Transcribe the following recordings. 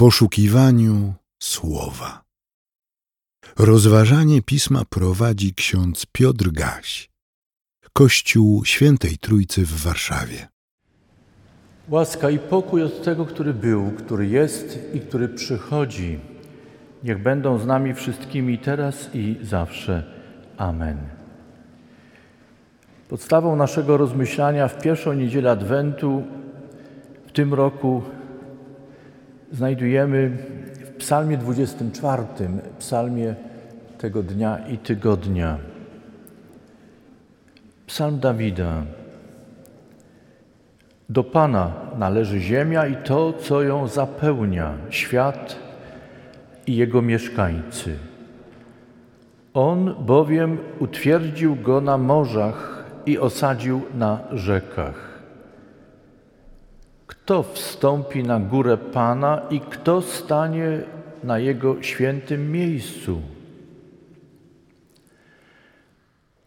poszukiwaniu słowa. Rozważanie pisma prowadzi ksiądz Piotr Gaś, Kościół Świętej Trójcy w Warszawie. Łaska i pokój od tego, który był, który jest i który przychodzi. Niech będą z nami wszystkimi teraz i zawsze. Amen. Podstawą naszego rozmyślania w pierwszą niedzielę Adwentu w tym roku znajdujemy w Psalmie 24, psalmie tego dnia i tygodnia. Psalm Dawida. Do Pana należy ziemia i to, co ją zapełnia, świat i jego mieszkańcy. On bowiem utwierdził go na morzach i osadził na rzekach. Kto wstąpi na górę Pana i kto stanie na jego świętym miejscu?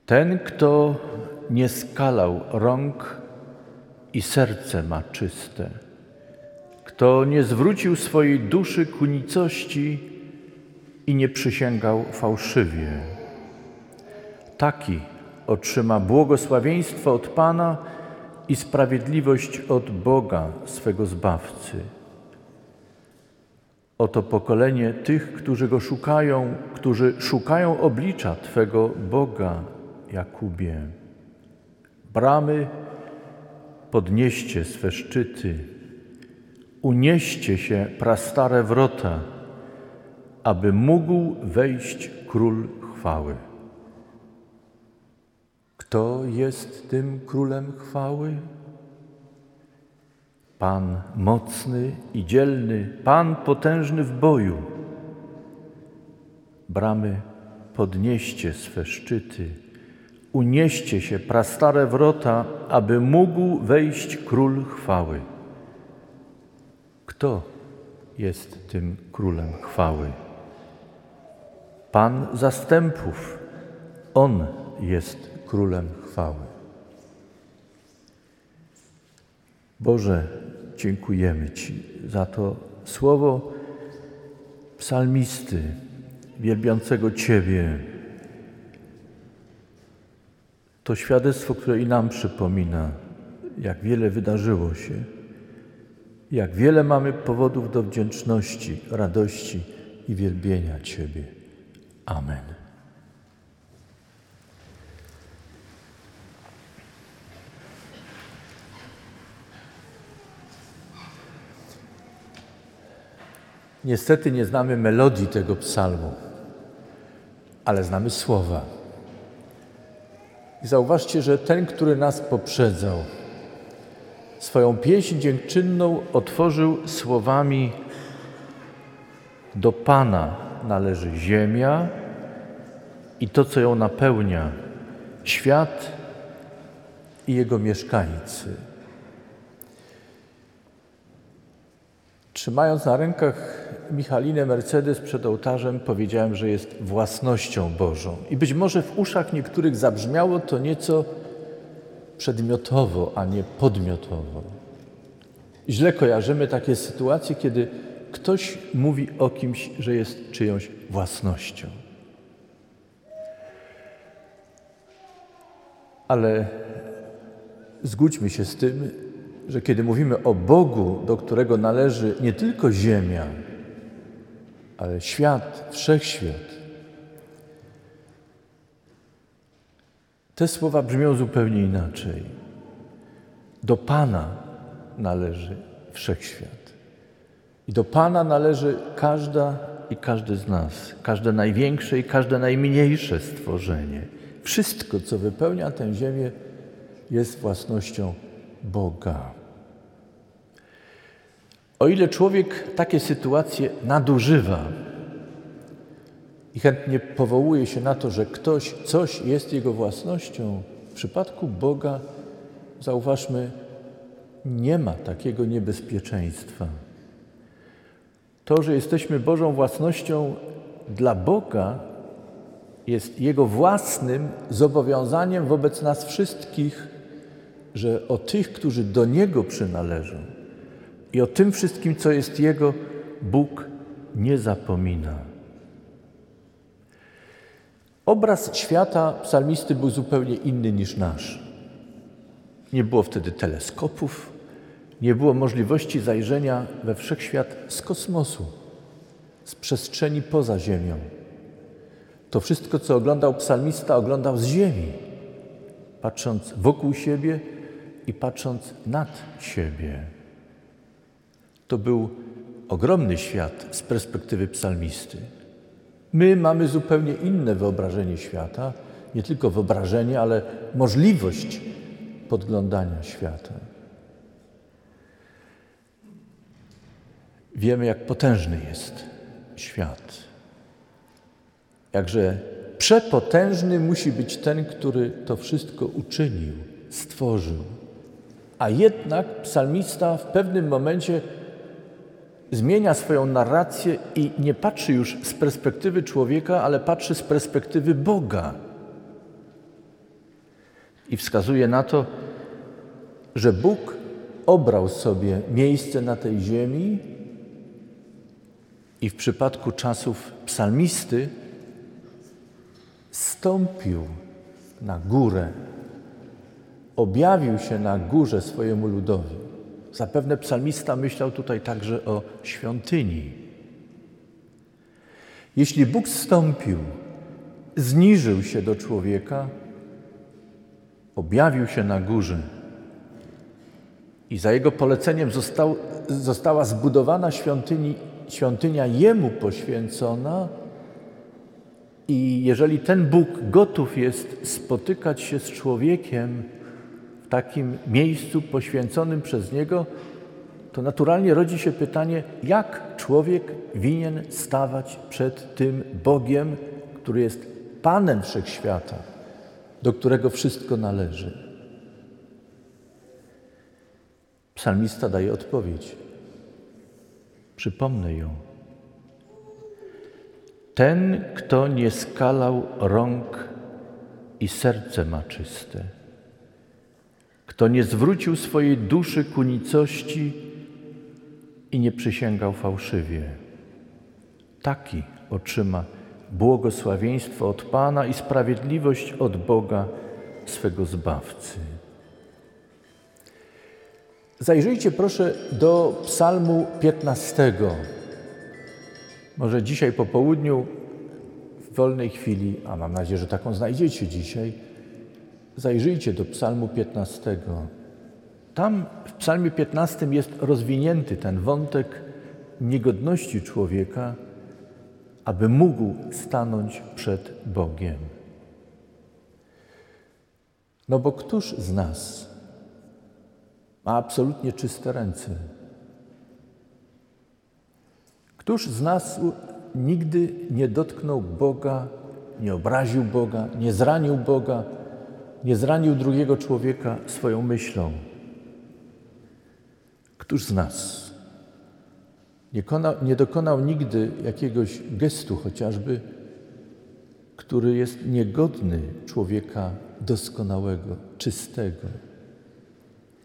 Ten, kto nie skalał rąk i serce ma czyste, kto nie zwrócił swojej duszy ku nicości i nie przysięgał fałszywie. Taki otrzyma błogosławieństwo od Pana i sprawiedliwość od Boga, swego Zbawcy. Oto pokolenie tych, którzy Go szukają, którzy szukają oblicza Twego Boga, Jakubie. Bramy, podnieście swe szczyty, unieście się prastare wrota, aby mógł wejść Król chwały. Kto jest tym Królem chwały? Pan mocny i dzielny, Pan potężny w boju. Bramy, podnieście swe szczyty, unieście się prastare wrota, aby mógł wejść Król chwały. Kto jest tym Królem chwały? Pan zastępów, On jest Królem chwały. Boże, dziękujemy Ci za to słowo psalmisty, wielbiącego Ciebie. To świadectwo, które i nam przypomina, jak wiele wydarzyło się, jak wiele mamy powodów do wdzięczności, radości i wielbienia Ciebie. Amen. Niestety nie znamy melodii tego psalmu, ale znamy słowa. I zauważcie, że ten, który nas poprzedzał, swoją pieśń dziękczynną otworzył słowami: Do Pana należy ziemia i to, co ją napełnia, świat i jego mieszkańcy. Trzymając na rękach Michalinę Mercedes przed ołtarzem, powiedziałem, że jest własnością Bożą. I być może w uszach niektórych zabrzmiało to nieco przedmiotowo, a nie podmiotowo. Źle kojarzymy takie sytuacje, kiedy ktoś mówi o kimś, że jest czyjąś własnością. Ale zgódźmy się z tym, że kiedy mówimy o Bogu, do którego należy nie tylko ziemia, ale świat, wszechświat, te słowa brzmią zupełnie inaczej. Do Pana należy wszechświat. I do Pana należy każda i każdy z nas, każde największe i każde najmniejsze stworzenie. Wszystko, co wypełnia tę ziemię, jest własnością Boga. O ile człowiek takie sytuacje nadużywa i chętnie powołuje się na to, że ktoś, coś jest jego własnością, w przypadku Boga, zauważmy, nie ma takiego niebezpieczeństwa. To, że jesteśmy Bożą własnością dla Boga, jest Jego własnym zobowiązaniem wobec nas wszystkich, że o tych, którzy do Niego przynależą i o tym wszystkim, co jest Jego, Bóg nie zapomina. Obraz świata psalmisty był zupełnie inny niż nasz. Nie było wtedy teleskopów, nie było możliwości zajrzenia we wszechświat z kosmosu, z przestrzeni poza Ziemią. To wszystko, co oglądał psalmista, oglądał z ziemi, patrząc wokół siebie i patrząc nad siebie. To był ogromny świat z perspektywy psalmisty. My mamy zupełnie inne wyobrażenie świata, nie tylko wyobrażenie, ale możliwość podglądania świata. Wiemy, jak potężny jest świat. Jakże przepotężny musi być ten, który to wszystko uczynił, stworzył. A jednak psalmista w pewnym momencie zmienia swoją narrację i nie patrzy już z perspektywy człowieka, ale patrzy z perspektywy Boga. I wskazuje na to, że Bóg obrał sobie miejsce na tej ziemi i w przypadku czasów psalmisty stąpił na górę, objawił się na górze swojemu ludowi. Zapewne psalmista myślał tutaj także o świątyni. Jeśli Bóg stąpił, zniżył się do człowieka, objawił się na górze i za jego poleceniem został, została zbudowana świątyni, świątynia Jemu poświęcona, i jeżeli ten Bóg gotów jest spotykać się z człowiekiem, takim miejscu poświęconym przez Niego, to naturalnie rodzi się pytanie, jak człowiek winien stawać przed tym Bogiem, który jest Panem Wszechświata, do którego wszystko należy. Psalmista daje odpowiedź. Przypomnę ją. Ten, kto nie skalał rąk i serce ma czyste kto nie zwrócił swojej duszy ku nicości i nie przysięgał fałszywie. Taki otrzyma błogosławieństwo od Pana i sprawiedliwość od Boga, swego Zbawcy. Zajrzyjcie proszę do Psalmu 15. Może dzisiaj po południu, w wolnej chwili, a mam nadzieję, że taką znajdziecie dzisiaj, Zajrzyjcie do Psalmu 15. Tam w Psalmie 15 jest rozwinięty ten wątek niegodności człowieka, aby mógł stanąć przed Bogiem. No bo któż z nas ma absolutnie czyste ręce? Któż z nas nigdy nie dotknął Boga, nie obraził Boga, nie zranił Boga? Nie zranił drugiego człowieka swoją myślą. Któż z nas nie, nie dokonał nigdy jakiegoś gestu chociażby, który jest niegodny człowieka doskonałego, czystego,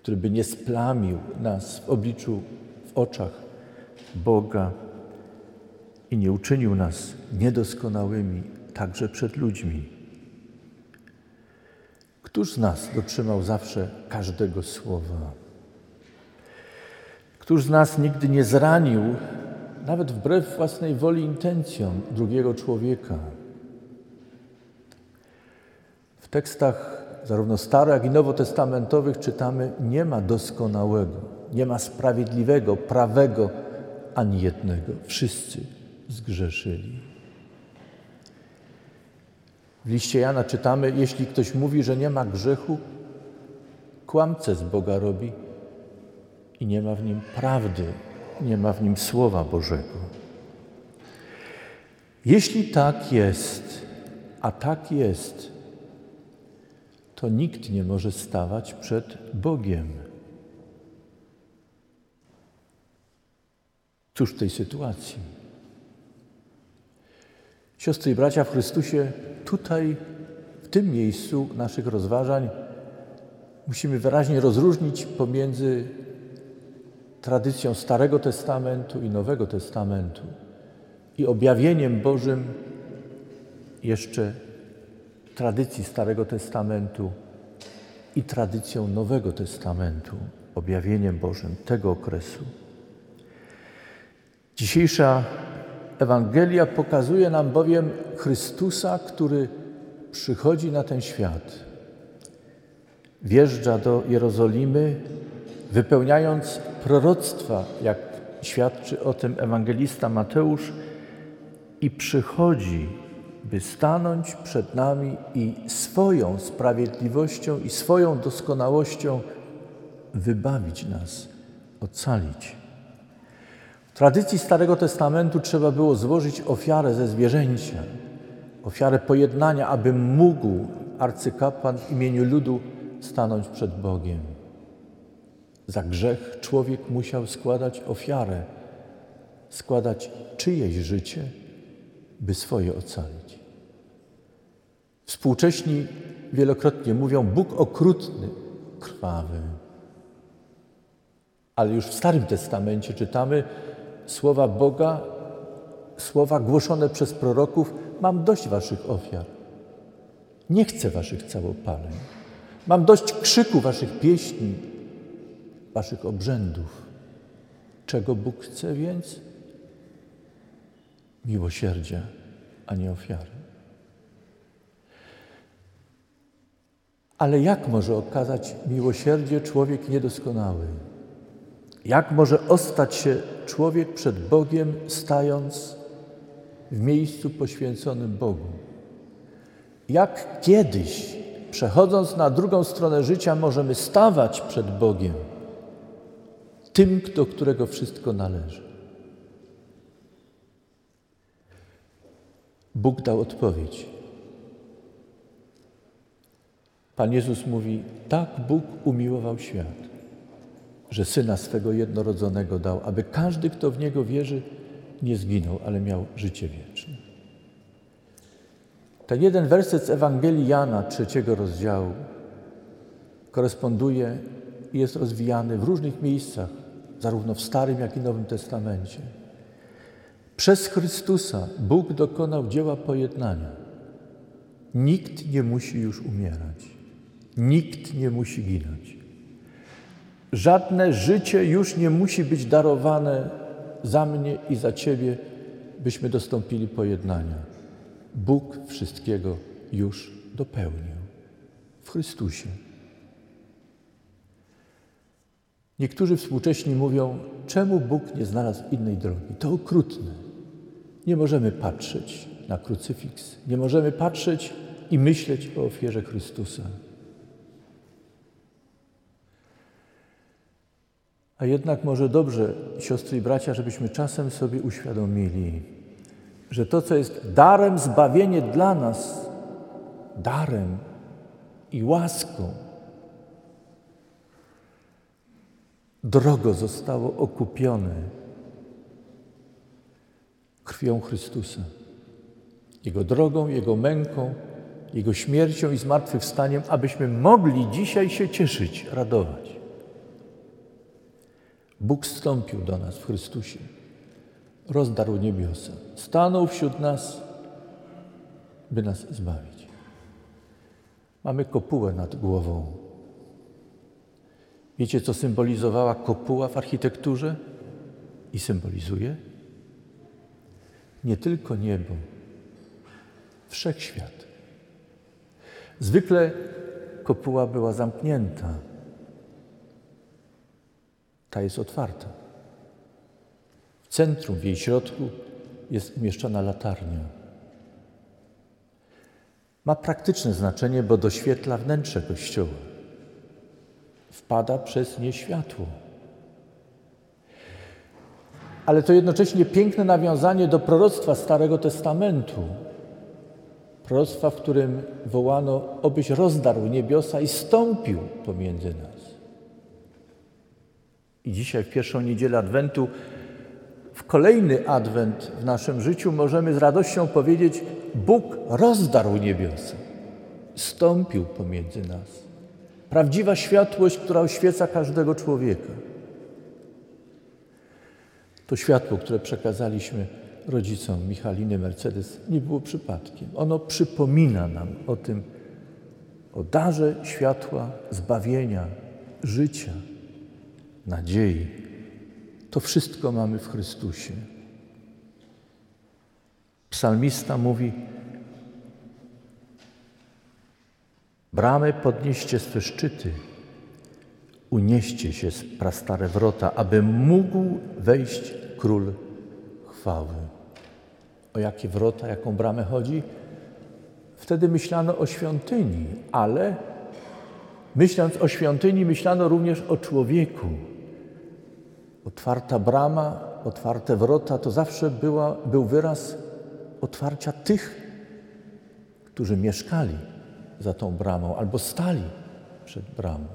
który by nie splamił nas w obliczu, w oczach Boga i nie uczynił nas niedoskonałymi także przed ludźmi. Któż z nas dotrzymał zawsze każdego słowa? Któż z nas nigdy nie zranił, nawet wbrew własnej woli intencjom, drugiego człowieka? W tekstach zarówno staro, jak i nowotestamentowych czytamy: Nie ma doskonałego, nie ma sprawiedliwego, prawego ani jednego. Wszyscy zgrzeszyli. W liście Jana czytamy, jeśli ktoś mówi, że nie ma grzechu, kłamce z Boga robi i nie ma w nim prawdy, nie ma w nim Słowa Bożego. Jeśli tak jest, a tak jest, to nikt nie może stawać przed Bogiem. Cóż w tej sytuacji? Siostry i bracia w Chrystusie, tutaj, w tym miejscu naszych rozważań, musimy wyraźnie rozróżnić pomiędzy tradycją Starego Testamentu i Nowego Testamentu i objawieniem Bożym jeszcze tradycji Starego Testamentu i tradycją Nowego Testamentu, objawieniem Bożym tego okresu. Dzisiejsza Ewangelia pokazuje nam bowiem Chrystusa, który przychodzi na ten świat. Wjeżdża do Jerozolimy, wypełniając proroctwa, jak świadczy o tym ewangelista Mateusz, i przychodzi, by stanąć przed nami i swoją sprawiedliwością i swoją doskonałością wybawić nas, ocalić. Tradycji Starego Testamentu trzeba było złożyć ofiarę ze zwierzęcia, ofiarę pojednania, aby mógł arcykapłan w imieniu ludu stanąć przed Bogiem. Za grzech człowiek musiał składać ofiarę, składać czyjeś życie, by swoje ocalić. Współcześni wielokrotnie mówią Bóg okrutny, krwawy. Ale już w Starym Testamencie czytamy słowa Boga, słowa głoszone przez proroków: Mam dość waszych ofiar. Nie chcę waszych całopaleń. Mam dość krzyku waszych pieśni, waszych obrzędów. Czego Bóg chce więc? Miłosierdzia, a nie ofiary. Ale jak może okazać miłosierdzie człowiek niedoskonały? Jak może ostać się człowiek przed Bogiem, stając w miejscu poświęconym Bogu? Jak kiedyś, przechodząc na drugą stronę życia, możemy stawać przed Bogiem, tym, do którego wszystko należy? Bóg dał odpowiedź. Pan Jezus mówi: Tak Bóg umiłował świat, że syna swego jednorodzonego dał, aby każdy, kto w niego wierzy, nie zginął, ale miał życie wieczne. Ten jeden werset z Ewangelii Jana, trzeciego rozdziału, koresponduje i jest rozwijany w różnych miejscach, zarówno w Starym, jak i Nowym Testamencie. Przez Chrystusa Bóg dokonał dzieła pojednania. Nikt nie musi już umierać. Nikt nie musi ginąć. Żadne życie już nie musi być darowane za mnie i za Ciebie, byśmy dostąpili pojednania. Bóg wszystkiego już dopełnił w Chrystusie. Niektórzy współcześni mówią, czemu Bóg nie znalazł innej drogi? To okrutne. Nie możemy patrzeć na krucyfiks, nie możemy patrzeć i myśleć o ofierze Chrystusa. A jednak może dobrze, siostry i bracia, żebyśmy czasem sobie uświadomili, że to, co jest darem zbawienie dla nas, darem i łaską, drogo zostało okupione krwią Chrystusa. Jego drogą, Jego męką, Jego śmiercią i zmartwychwstaniem, abyśmy mogli dzisiaj się cieszyć, radować. Bóg wstąpił do nas w Chrystusie, rozdarł niebiosa, stanął wśród nas, by nas zbawić. Mamy kopułę nad głową. Wiecie, co symbolizowała kopuła w architekturze i symbolizuje? Nie tylko niebo, wszechświat. Zwykle kopuła była zamknięta, ta jest otwarta. W centrum, w jej środku jest umieszczona latarnia. Ma praktyczne znaczenie, bo doświetla wnętrze kościoła. Wpada przez nie światło. Ale to jednocześnie piękne nawiązanie do proroctwa Starego Testamentu. Proroctwa, w którym wołano, obyś rozdarł niebiosa i stąpił pomiędzy nas. I dzisiaj, w pierwszą niedzielę Adwentu, w kolejny Adwent w naszym życiu możemy z radością powiedzieć: Bóg rozdarł niebiosa, stąpił pomiędzy nas. Prawdziwa światłość, która oświeca każdego człowieka. To światło, które przekazaliśmy rodzicom Michaliny Mercedes, nie było przypadkiem. Ono przypomina nam o tym, o darze światła, zbawienia, życia, nadziei. To wszystko mamy w Chrystusie. Psalmista mówi: Bramy podnieście swe szczyty, unieście się z prastare wrota, aby mógł wejść król chwały. O jakie wrota, jaką bramę chodzi? Wtedy myślano o świątyni, ale myśląc o świątyni, myślano również o człowieku. Otwarta brama, otwarte wrota to zawsze była, był wyraz otwarcia tych, którzy mieszkali za tą bramą albo stali przed bramą.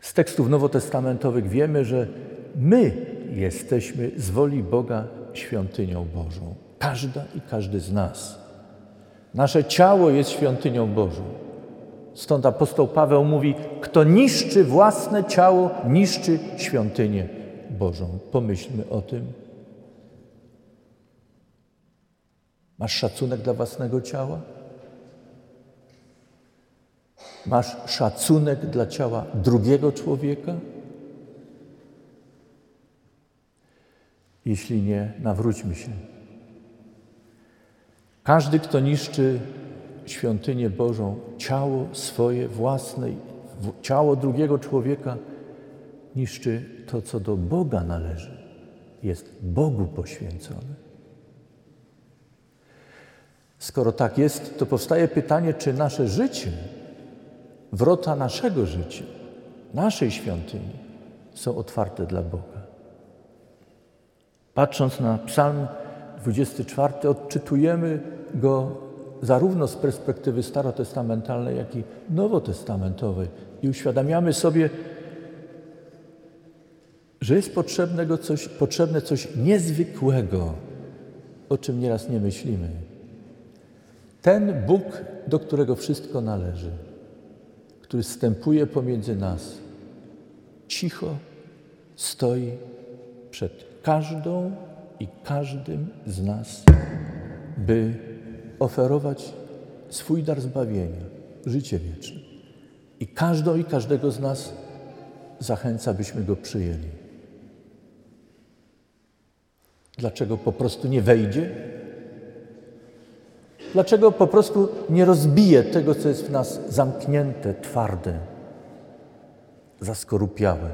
Z tekstów nowotestamentowych wiemy, że my jesteśmy z woli Boga świątynią Bożą. Każda i każdy z nas. Nasze ciało jest świątynią Bożą. Stąd apostoł Paweł mówi: Kto niszczy własne ciało, niszczy świątynię Bożą. Pomyślmy o tym. Masz szacunek dla własnego ciała? Masz szacunek dla ciała drugiego człowieka? Jeśli nie, nawróćmy się. Każdy, kto niszczy świątynię Bożą, ciało swoje własne, ciało drugiego człowieka, niszczy to, co do Boga należy, jest Bogu poświęcone. Skoro tak jest, to powstaje pytanie, czy nasze życie, wrota naszego życia, naszej świątyni są otwarte dla Boga. Patrząc na Psalm 24, odczytujemy go zarówno z perspektywy starotestamentalnej, jak i nowotestamentowej i uświadamiamy sobie, że jest potrzebnego coś, potrzebne coś niezwykłego, o czym nieraz nie myślimy. Ten Bóg, do którego wszystko należy, który stępuje pomiędzy nas, cicho stoi przed każdą i każdym z nas, by oferować swój dar zbawienia, życie wieczne. I każdą i każdego z nas zachęca, byśmy go przyjęli. Dlaczego po prostu nie wejdzie? Dlaczego po prostu nie rozbije tego, co jest w nas zamknięte, twarde, zaskorupiałe?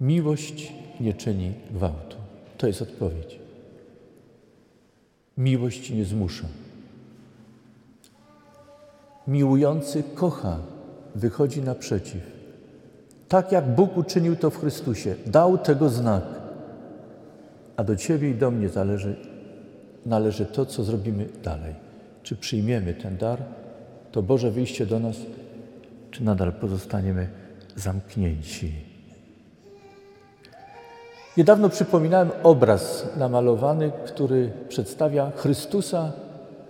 Miłość nie czyni gwałtu. To jest odpowiedź. Miłość nie zmusza. Miłujący kocha, wychodzi naprzeciw. Tak jak Bóg uczynił to w Chrystusie, dał tego znak. A do Ciebie i do mnie zależy, należy to, co zrobimy dalej. Czy przyjmiemy ten dar, to Boże wyjście do nas, czy nadal pozostaniemy zamknięci. Niedawno przypominałem obraz namalowany, który przedstawia Chrystusa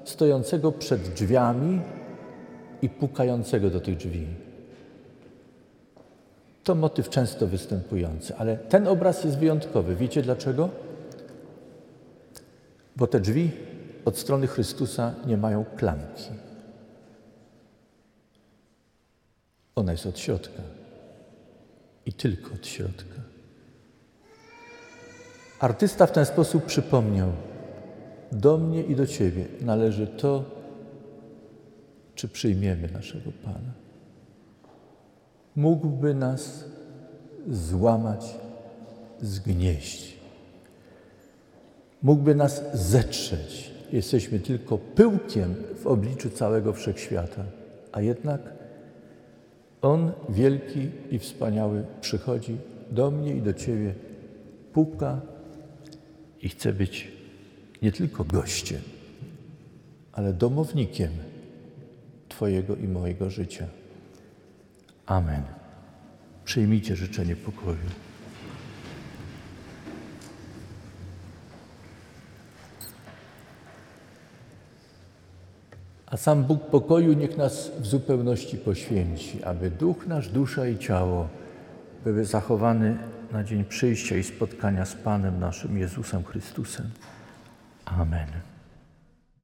stojącego przed drzwiami i pukającego do tych drzwi. To motyw często występujący, ale ten obraz jest wyjątkowy. Wiecie dlaczego? Bo te drzwi od strony Chrystusa nie mają klamki. Ona jest od środka i tylko od środka. Artysta w ten sposób przypomniał: Do mnie i do Ciebie należy to, czy przyjmiemy naszego Pana. Mógłby nas złamać, zgnieść. Mógłby nas zetrzeć. Jesteśmy tylko pyłkiem w obliczu całego wszechświata, a jednak On, wielki i wspaniały, przychodzi do mnie i do Ciebie, puka i chce być nie tylko gościem, ale domownikiem Twojego i mojego życia. Amen. Przyjmijcie życzenie pokoju. A sam Bóg pokoju niech nas w zupełności poświęci, aby duch nasz, dusza i ciało były zachowany na dzień przyjścia i spotkania z Panem naszym Jezusem Chrystusem. Amen.